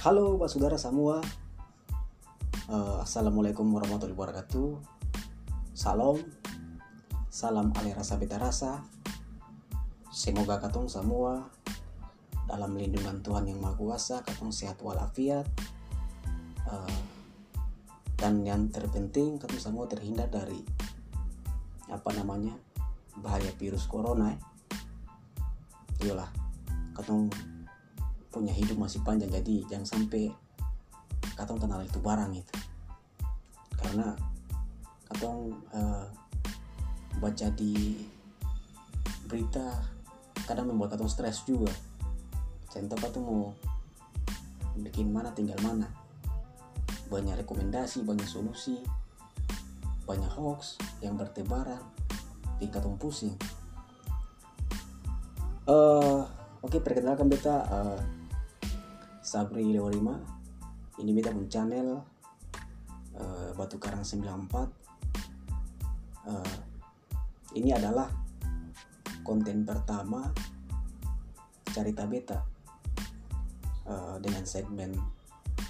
Halo Pak Saudara semua uh, Assalamualaikum warahmatullahi wabarakatuh. Salam. Salam ale rasa beta rasa. Semoga katong semua Dalam lindungan Tuhan yang Maha Kuasa Katong sehat walafiat. Uh, Dan yang terpenting Katong semua terhindar dari Apa namanya Bahaya virus corona eh. Iyalah Katong punya hidup masih panjang jadi jangan sampai katong kenal itu barang itu. Karena katong uh, baca di berita kadang membuat katong stres juga. Contoh katong mau bikin mana tinggal mana. Banyak rekomendasi banyak solusi banyak hoax yang bertebaran bikin katong pusing. Uh, oke perkenalkan beta uh, Sabri 55 ini beta pun channel uh, Batu Karang 94 uh, ini adalah konten pertama cerita beta uh, dengan segmen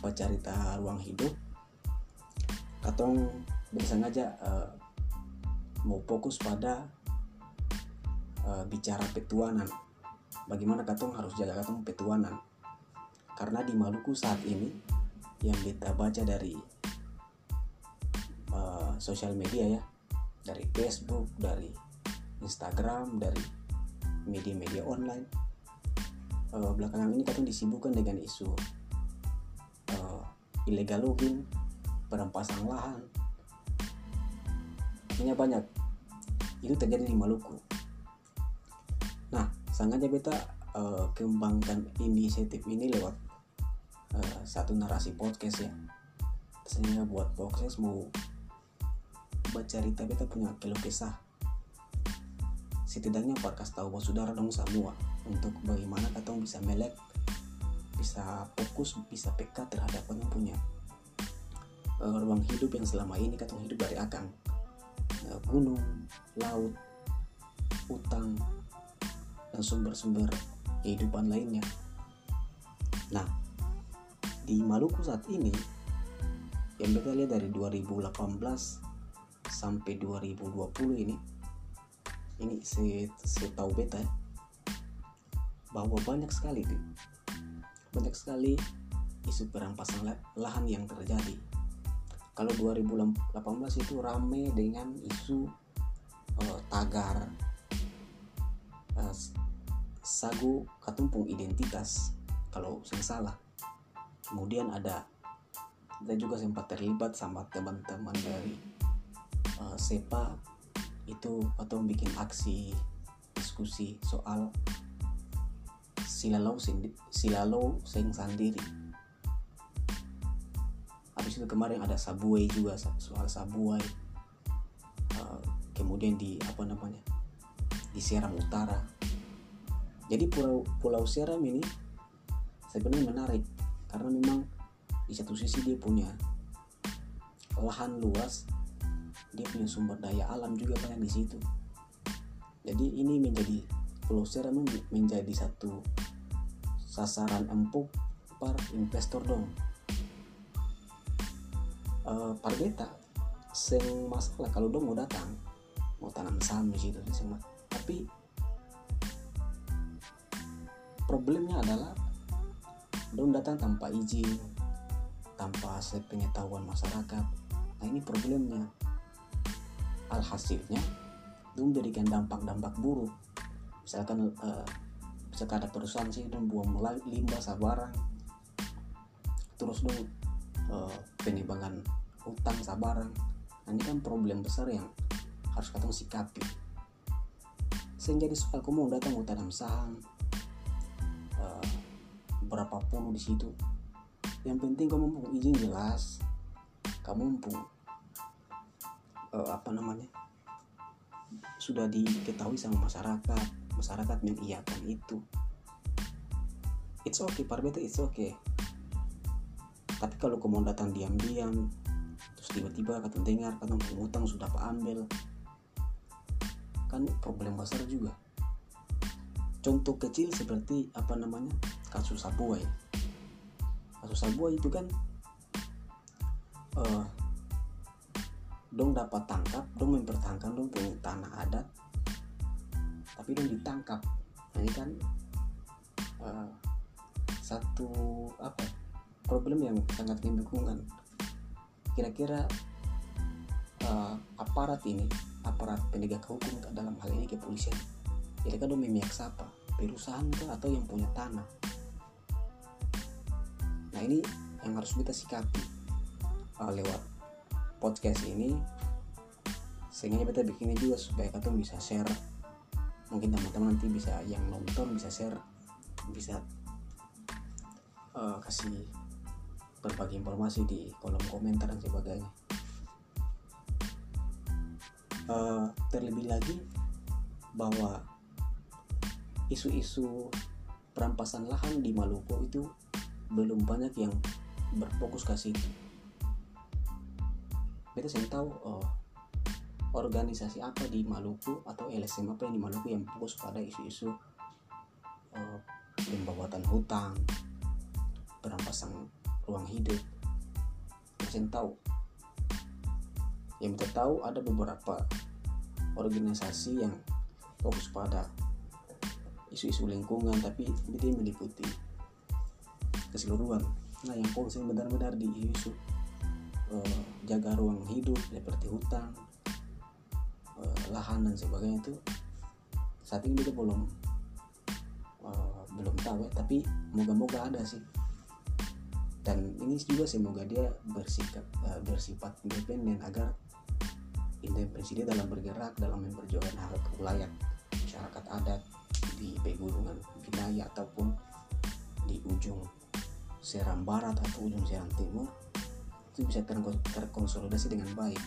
bercerita ruang hidup. Katong bersengaja uh, mau fokus pada uh, bicara petuanan. Bagaimana katong harus jaga katong petuanan karena di Maluku saat ini yang kita baca dari uh, sosial media ya dari Facebook dari Instagram dari media-media online uh, belakangan ini katong disibukkan dengan isu uh, illegal logging perampasan lahan. Ini banyak. Itu terjadi di Maluku. Nah sengaja beta uh, kembangkan inisiatif ini lewat uh, satu narasi podcast ya. Sehingga buat podcast mau baca cerita kita punya keluh kesah. Setidaknya podcast tahu bahwa saudara dong semua untuk bagaimana kita bisa melek bisa fokus bisa peka terhadap yang punya. Uh, ruang hidup yang selama ini kita hidup dari akang. Uh, gunung laut utang dan sumber-sumber kehidupan lainnya. Nah di Maluku saat ini yang kita lihat dari 2018 sampai 2020 ini ini tahu beta ya, bahwa banyak sekali banyak sekali isu perampasan lahan yang terjadi. Kalau 2018 itu rame dengan isu uh, tagar uh, sagu katumpung identitas kalau saya salah kemudian ada kita juga sempat terlibat sama teman-teman dari uh, SEPA. Itu atau bikin aksi diskusi soal silalau silalau seng sendiri habis itu kemarin ada sabuai juga soal sabuai. Uh, kemudian di apa namanya di Seram Utara. Jadi pulau pulau Seram ini sebenarnya menarik karena memang di satu sisi dia punya lahan luas dia punya sumber daya alam juga banyak di situ. Jadi ini menjadi Pulau Seram menjadi satu sasaran empuk para investor dong. Uh, Parbeta seng masalah kalau dong mau datang mau tanam saham di situ tapi problemnya adalah dong datang tanpa izin tanpa sepengetahuan masyarakat. Nah ini problemnya. Alhasilnya dong berikan dampak-dampak buruk. Misalkan uh, misalkan ada perusahaan sih dong buang limbah sabarang. Terus dong uh, penimbangan utang sabarang. Nah, ini kan problem besar yang harus katong sikapi. Sehingga jadi soal kamu datang mau tanam saham berapa puluh di situ. Yang penting kamu punya izin jelas. Kamu punya uh, apa namanya sudah diketahui sama masyarakat. Masyarakat mengiyakan itu. It's okay parbeta it's okay. Tapi kalau kamu datang diam-diam terus tiba-tiba kata dengar kata utang sudah ambil kan problem besar juga. Contoh kecil seperti apa namanya kasus Sabuai kasus Sabua itu kan uh, dong dapat tangkap dong mempertahankan dong punya tanah adat. Tapi dong ditangkap. Nah ini kan uh, satu apa problem yang sangat membingungkan kira-kira uh, aparat ini aparat penegak hukum dalam hal ini kepolisian kan dong memihak siapa perusahaan atau yang punya tanah nah ini yang harus kita sikapi uh, lewat podcast ini. Sehingga kita bikinnya juga supaya kita bisa share. Mungkin teman-teman nanti bisa yang nonton bisa share bisa uh, kasih berbagai informasi di kolom komentar dan sebagainya. Uh, terlebih lagi bahwa isu-isu perampasan lahan di Maluku itu belum banyak yang berfokus ke situ. Kita saya tahu oh, organisasi apa di Maluku atau LSM apa yang di Maluku yang fokus pada isu-isu oh, pembawaan hutang, perampasan ruang hidup. Saya tahu. Yang kita tahu ada beberapa organisasi yang fokus pada isu-isu lingkungan tapi dia meliputi keseluruhan. Nah yang konsen benar-benar di isu uh, jaga ruang hidup seperti hutan uh, lahan dan sebagainya itu. Saat ini kita belum uh, belum tahu ya tapi moga-moga ada sih. Dan ini juga semoga dia bersikap bersifat independen agar independensi dia dalam bergerak dalam memperjuangkan hak layak masyarakat adat di pegunungan Binaya ataupun di ujung Seram Barat atau ujung Seram Timur itu bisa terkonsolidasi dengan baik.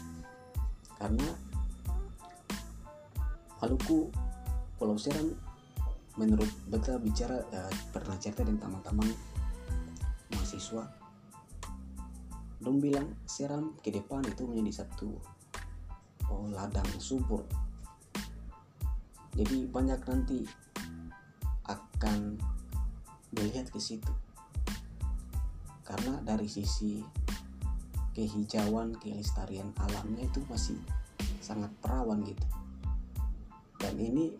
Karena Maluku Pulau Seram menurut beta bicara uh, pernah cerita dengan teman-teman mahasiswa dong bilang Seram ke depan itu menjadi satu oh, ladang subur. Jadi banyak nanti akan dilihat ke situ karena dari sisi kehijauan kelestarian alamnya itu masih sangat perawan gitu. Dan ini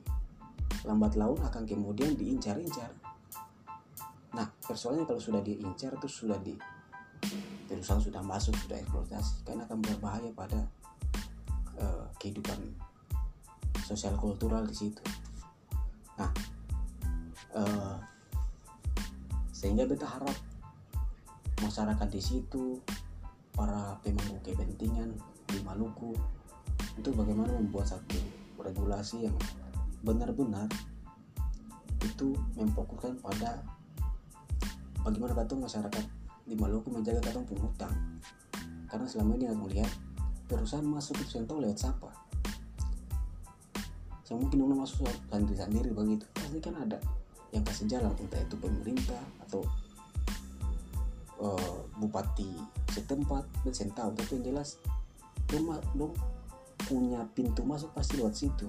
lambat laun akan kemudian diincar-incar. Nah persoalannya kalau sudah diincar itu sudah di perusahaan sudah masuk sudah eksploitasi karena akan berbahaya pada uh, kehidupan sosial kultural di situ. Nah uh, sehingga kita harap masyarakat di situ para pemangku kepentingan di Maluku itu bagaimana membuat satu regulasi yang benar-benar itu memfokuskan pada bagaimana katong masyarakat di Maluku menjaga katong penghutang karena selama ini aku lihat perusahaan masuk ke Sentol lewat siapa saya mungkin orang masuk sendiri-sendiri begitu. Pasti kan ada yang kasih jalan entah itu pemerintah atau uh, bupati setempat dan tahu tapi yang jelas dong, dong punya pintu masuk pasti lewat situ.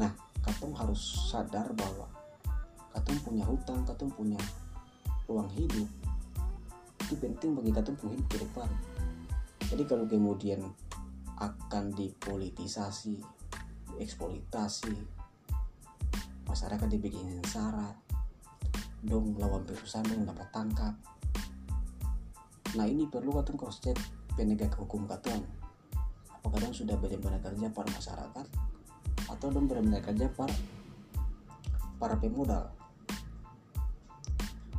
Nah katong harus sadar bahwa katong punya hutang katong punya ruang hidup itu penting bagi katong punya hidup ke depan. Jadi kalau kemudian akan dipolitisasi eksploitasi masyarakat dibikin syarat dong lawan perusahaan dong dapat tangkap. Nah ini perlu katong cross check penegak hukum katong apakah dong sudah benar-benar kerja para masyarakat atau dong benar-benar kerja para para pemodal?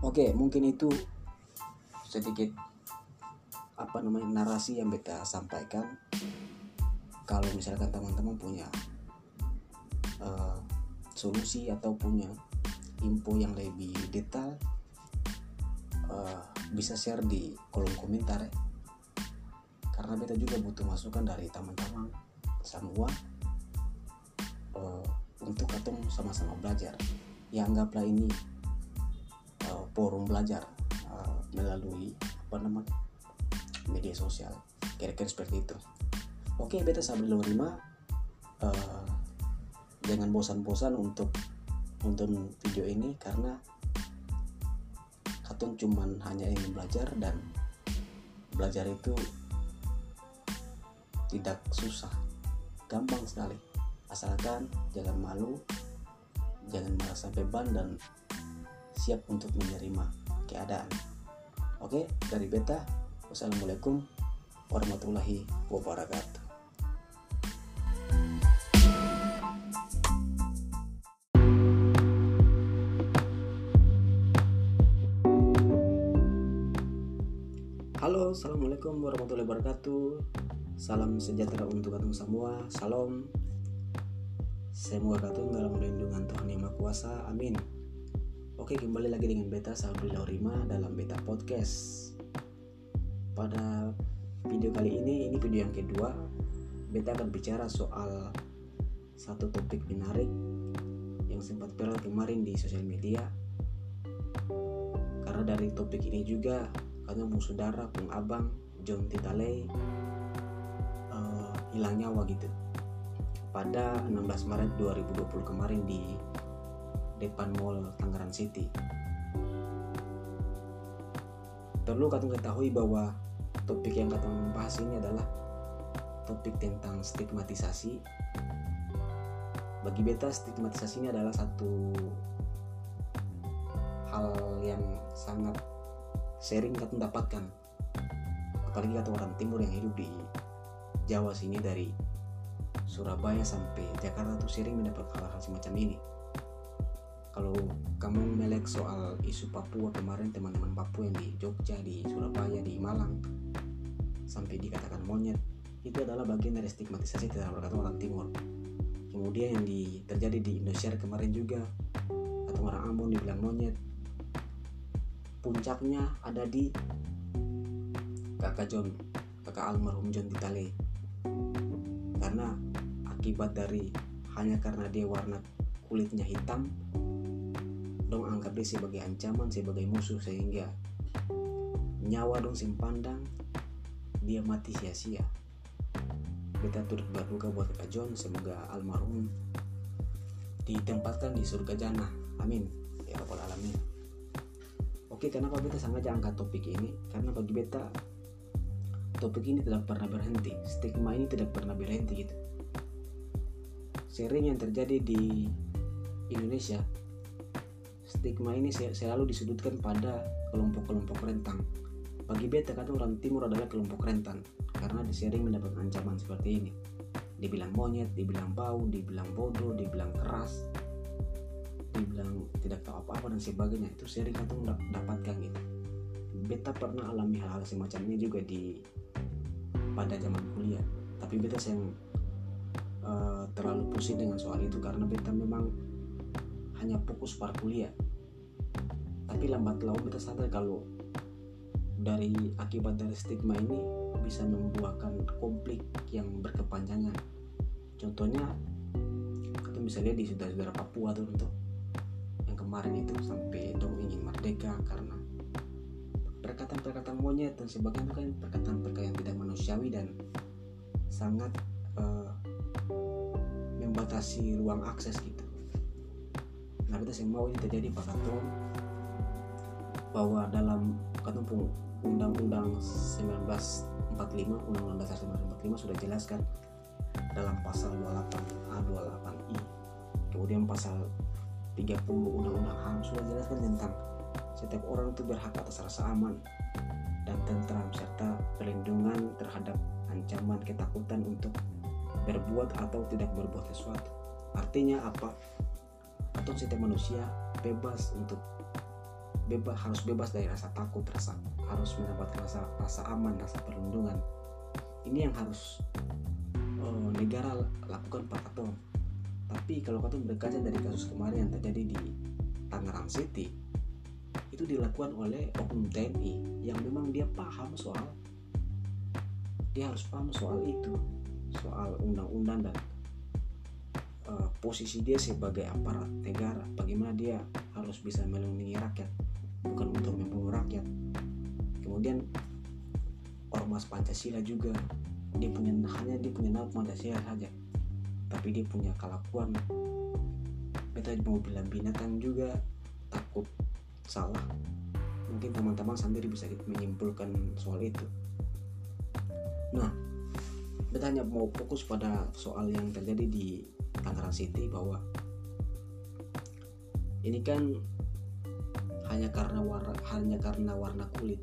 Oke mungkin itu sedikit apa namanya narasi yang beta sampaikan. Kalau misalkan teman-teman punya uh, solusi atau punya info yang lebih detail uh, bisa share di kolom komentar ya. karena beta juga butuh masukan dari teman-teman semua uh, untuk ketemu sama-sama belajar. Ya anggaplah ini uh, forum belajar uh, melalui apa namanya media sosial. Kira-kira seperti itu. Oke beta sambil lima uh, jangan bosan-bosan untuk nonton video ini karena katong cuman hanya ingin belajar dan belajar itu tidak susah. Gampang sekali. Asalkan jangan malu jangan merasa beban dan siap untuk menerima keadaan. Oke dari beta wassalamualaikum warahmatullahi wabarakatuh Assalamualaikum warahmatullahi wabarakatuh. Salam sejahtera untuk kalian semua. Salam. Semoga kalian dalam lindungan Tuhan Yang Maha Kuasa. Amin. Oke, kembali lagi dengan Beta Sabri Laurima dalam Beta Podcast. Pada video kali ini, ini video yang kedua. Beta akan bicara soal satu topik menarik yang sempat viral kemarin di sosial media. Karena dari topik ini juga katanya pun saudara pun abang John Titale uh, hilang nyawa gitu. Pada 16 Maret 2020 kemarin di depan mall Tangerang City. Perlu kata ketahui bahwa topik yang kata membahas ini adalah topik tentang stigmatisasi. Bagi beta stigmatisasi ini adalah satu hal yang sangat sering kita mendapatkan. Apalagi kata orang timur yang hidup di Jawa sini dari Surabaya sampai Jakarta tuh sering mendapat hal-hal semacam ini. Kalau kamu melek soal isu Papua kemarin teman-teman Papua yang di Jogja, di Surabaya, di Malang sampai dikatakan monyet itu adalah bagian dari stigmatisasi terhadap kata orang timur. Kemudian yang di, terjadi di Indonesia kemarin juga atau orang Ambon dibilang monyet puncaknya ada di kakak John kakak almarhum John Titale karena akibat dari hanya karena dia warna kulitnya hitam dong anggap dia sebagai ancaman sebagai musuh sehingga nyawa dong simpandang dia mati sia-sia. Kita turut berduka buat kakak John semoga almarhum ditempatkan di surga jannah. Amin. Ya rabbal alamin Oke, kenapa beta sengaja angkat topik ini? Karena bagi beta topik ini tidak pernah berhenti. Stigma ini tidak pernah berhenti gitu. Sering yang terjadi di Indonesia, stigma ini selalu disudutkan pada kelompok-kelompok rentang. Bagi beta kata orang timur adalah kelompok rentan karena disering mendapat ancaman seperti ini. Dibilang monyet, dibilang bau, dibilang bodoh, dibilang keras, dibilang tidak tahu apa-apa dan sebagainya itu sering atau dapatkan gitu. Beta pernah alami hal-hal semacam ini juga di pada zaman kuliah. Tapi beta yang uh, terlalu pusing dengan soal itu karena beta memang hanya fokus pada kuliah. Tapi lambat laun beta sadar kalau dari akibat dari stigma ini bisa membuahkan konflik yang berkepanjangan. Contohnya kita bisa lihat di saudara-saudara Papua tuh untuk kemarin itu sampai dong ingin merdeka karena perkataan-perkataan monyet dan sebagainya kan perkataan-perkataan yang tidak manusiawi dan sangat uh, membatasi ruang akses gitu. Nah kita mau ini terjadi Pak Kato bahwa dalam ketemu Undang-Undang 1945 Undang-Undang Dasar 1945 sudah jelaskan dalam pasal 28A 28I kemudian pasal 30 Undang-Undang HAM sudah jelaskan tentang setiap orang itu berhak atas rasa aman dan tentram serta perlindungan terhadap ancaman ketakutan untuk berbuat atau tidak berbuat sesuatu. Artinya apa? Atau setiap manusia bebas untuk bebas harus bebas dari rasa takut, rasa harus mendapatkan rasa rasa aman, rasa perlindungan. Ini yang harus uh, negara lakukan Pak Ketua tapi kalau kata berkaca dari kasus kemarin yang terjadi di Tangerang City itu dilakukan oleh oknum TNI yang memang dia paham soal dia harus paham soal itu soal undang-undang dan uh, posisi dia sebagai aparat negara bagaimana dia harus bisa melindungi rakyat bukan untuk membunuh rakyat. Kemudian ormas Pancasila juga dia punya hanya dia punya nama Pancasila saja tapi dia punya kelakuan. Kita mau bilang binatang juga takut salah. Mungkin teman-teman sendiri bisa menyimpulkan soal itu. Nah kita hanya mau fokus pada soal yang terjadi di Tangerang City bahwa ini kan hanya karena warna hanya karena warna kulit.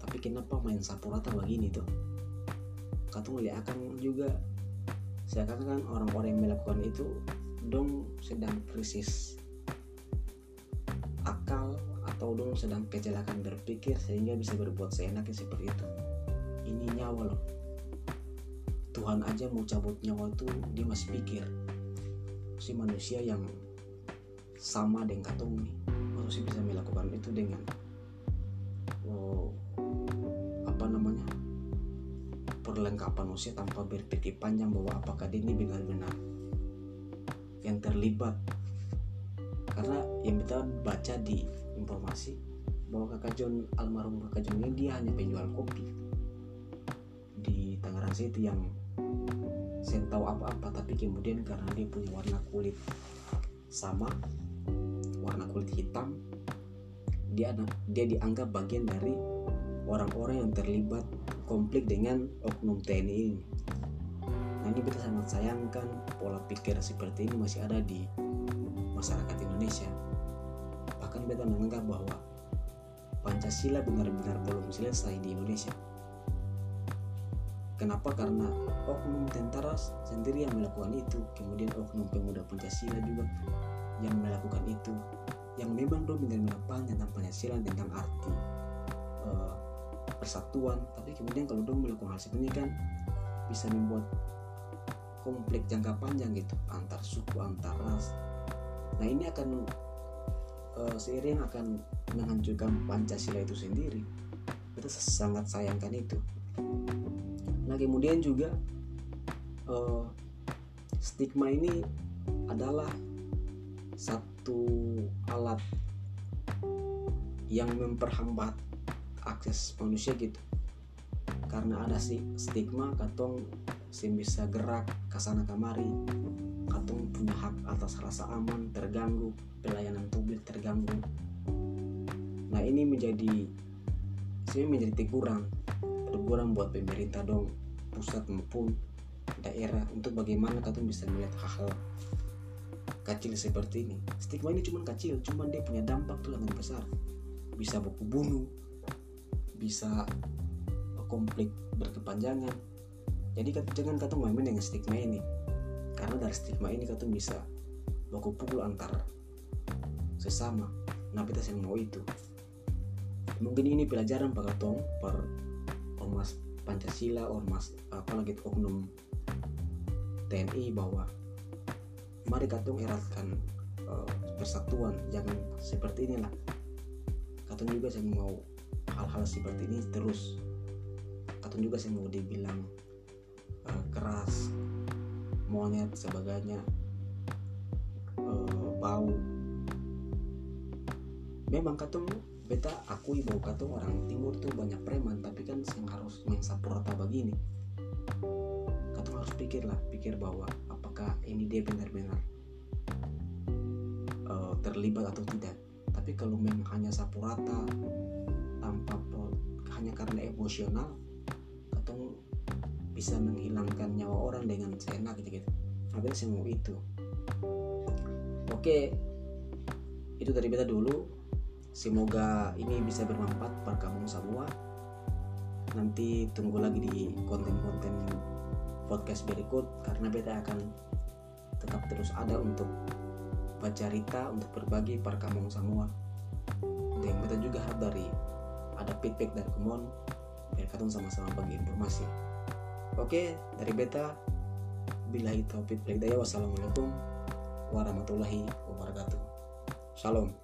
Tapi kenapa main sapu rata begini tuh? Kata akan juga saya katakan orang-orang yang melakukan itu dong sedang krisis akal atau dong sedang kecelakaan berpikir sehingga bisa berbuat seenaknya seperti itu. Ini nyawa loh. Tuhan aja mau cabut nyawa tuh dia masih pikir. Si manusia yang sama dengan katong nih masih bisa melakukan itu dengan oh, apa namanya perlengkapan usia tanpa berpikir panjang bahwa apakah dia ini benar-benar yang terlibat. Karena yang kita baca di informasi bahwa kakak John almarhum kakak John ini dia hanya penjual kopi di Tangerang City yang saya tahu apa-apa tapi kemudian karena dia punya warna kulit sama warna kulit hitam dia dia dianggap bagian dari orang-orang yang terlibat konflik dengan oknum TNI ini. Nah ini kita sangat sayangkan pola pikir seperti ini masih ada di masyarakat Indonesia. Bahkan kita menganggap bahwa Pancasila benar-benar belum selesai di Indonesia Kenapa? Karena oknum tentara sendiri yang melakukan itu, kemudian oknum pemuda Pancasila juga yang melakukan itu, yang memang dong benar-benar paham tentang Pancasila tentang arti uh, persatuan, tapi kemudian kalau dong melakukan hal seperti ini kan bisa membuat konflik jangka panjang gitu antar suku, antar ras. Nah ini akan uh, seiring akan menghancurkan Pancasila itu sendiri. Kita sangat sayangkan itu nah kemudian juga uh, stigma ini adalah satu alat yang memperhambat akses manusia gitu. Karena ada sih stigma katong sim bisa gerak ke sana kemari katong punya hak atas rasa aman terganggu pelayanan publik terganggu. Nah ini menjadi sih menjadi teguran teguran buat pemerintah dong pusat maupun daerah untuk bagaimana kalian bisa melihat hal-hal kecil seperti ini. Stigma ini cuma kecil cuma dia punya dampak tuh sangat besar. Bisa buku bunuh bisa konflik berkepanjangan. Jadi jangan kata main-main dengan stigma ini karena dari stigma ini kata bisa baku pukul antar sesama nah kita mau itu. Mungkin ini pelajaran pak katong per ormas Pancasila ormas apalagi oknum TNI bahwa mari katong eratkan uh, persatuan jangan seperti inilah. Katong juga saya mau hal-hal seperti ini terus. Katong juga saya mau dibilang uh, keras monyet sebagainya uh, bau. Memang katong beta akui bahwa kata orang timur tuh banyak preman tapi kan yang harus main sapu rata begini. Kata harus pikir lah pikir bahwa apakah ini dia benar-benar uh, terlibat atau tidak. Tapi kalau memang hanya sapu rata tanpa pro, hanya karena emosional atau bisa menghilangkan nyawa orang dengan seenak gitu gitu. Saya mau itu. Oke itu dari beta dulu. Semoga ini bisa bermanfaat pada kamu semua. Nanti tunggu lagi di konten-konten podcast berikut karena beta akan tetap terus ada untuk baca cerita untuk berbagi pada kamu semua. Dan beta juga harap dari ada feedback dari kemon biar kalian sama-sama bagi informasi. Oke dari beta bila itu feedback daya wassalamualaikum warahmatullahi wabarakatuh. Shalom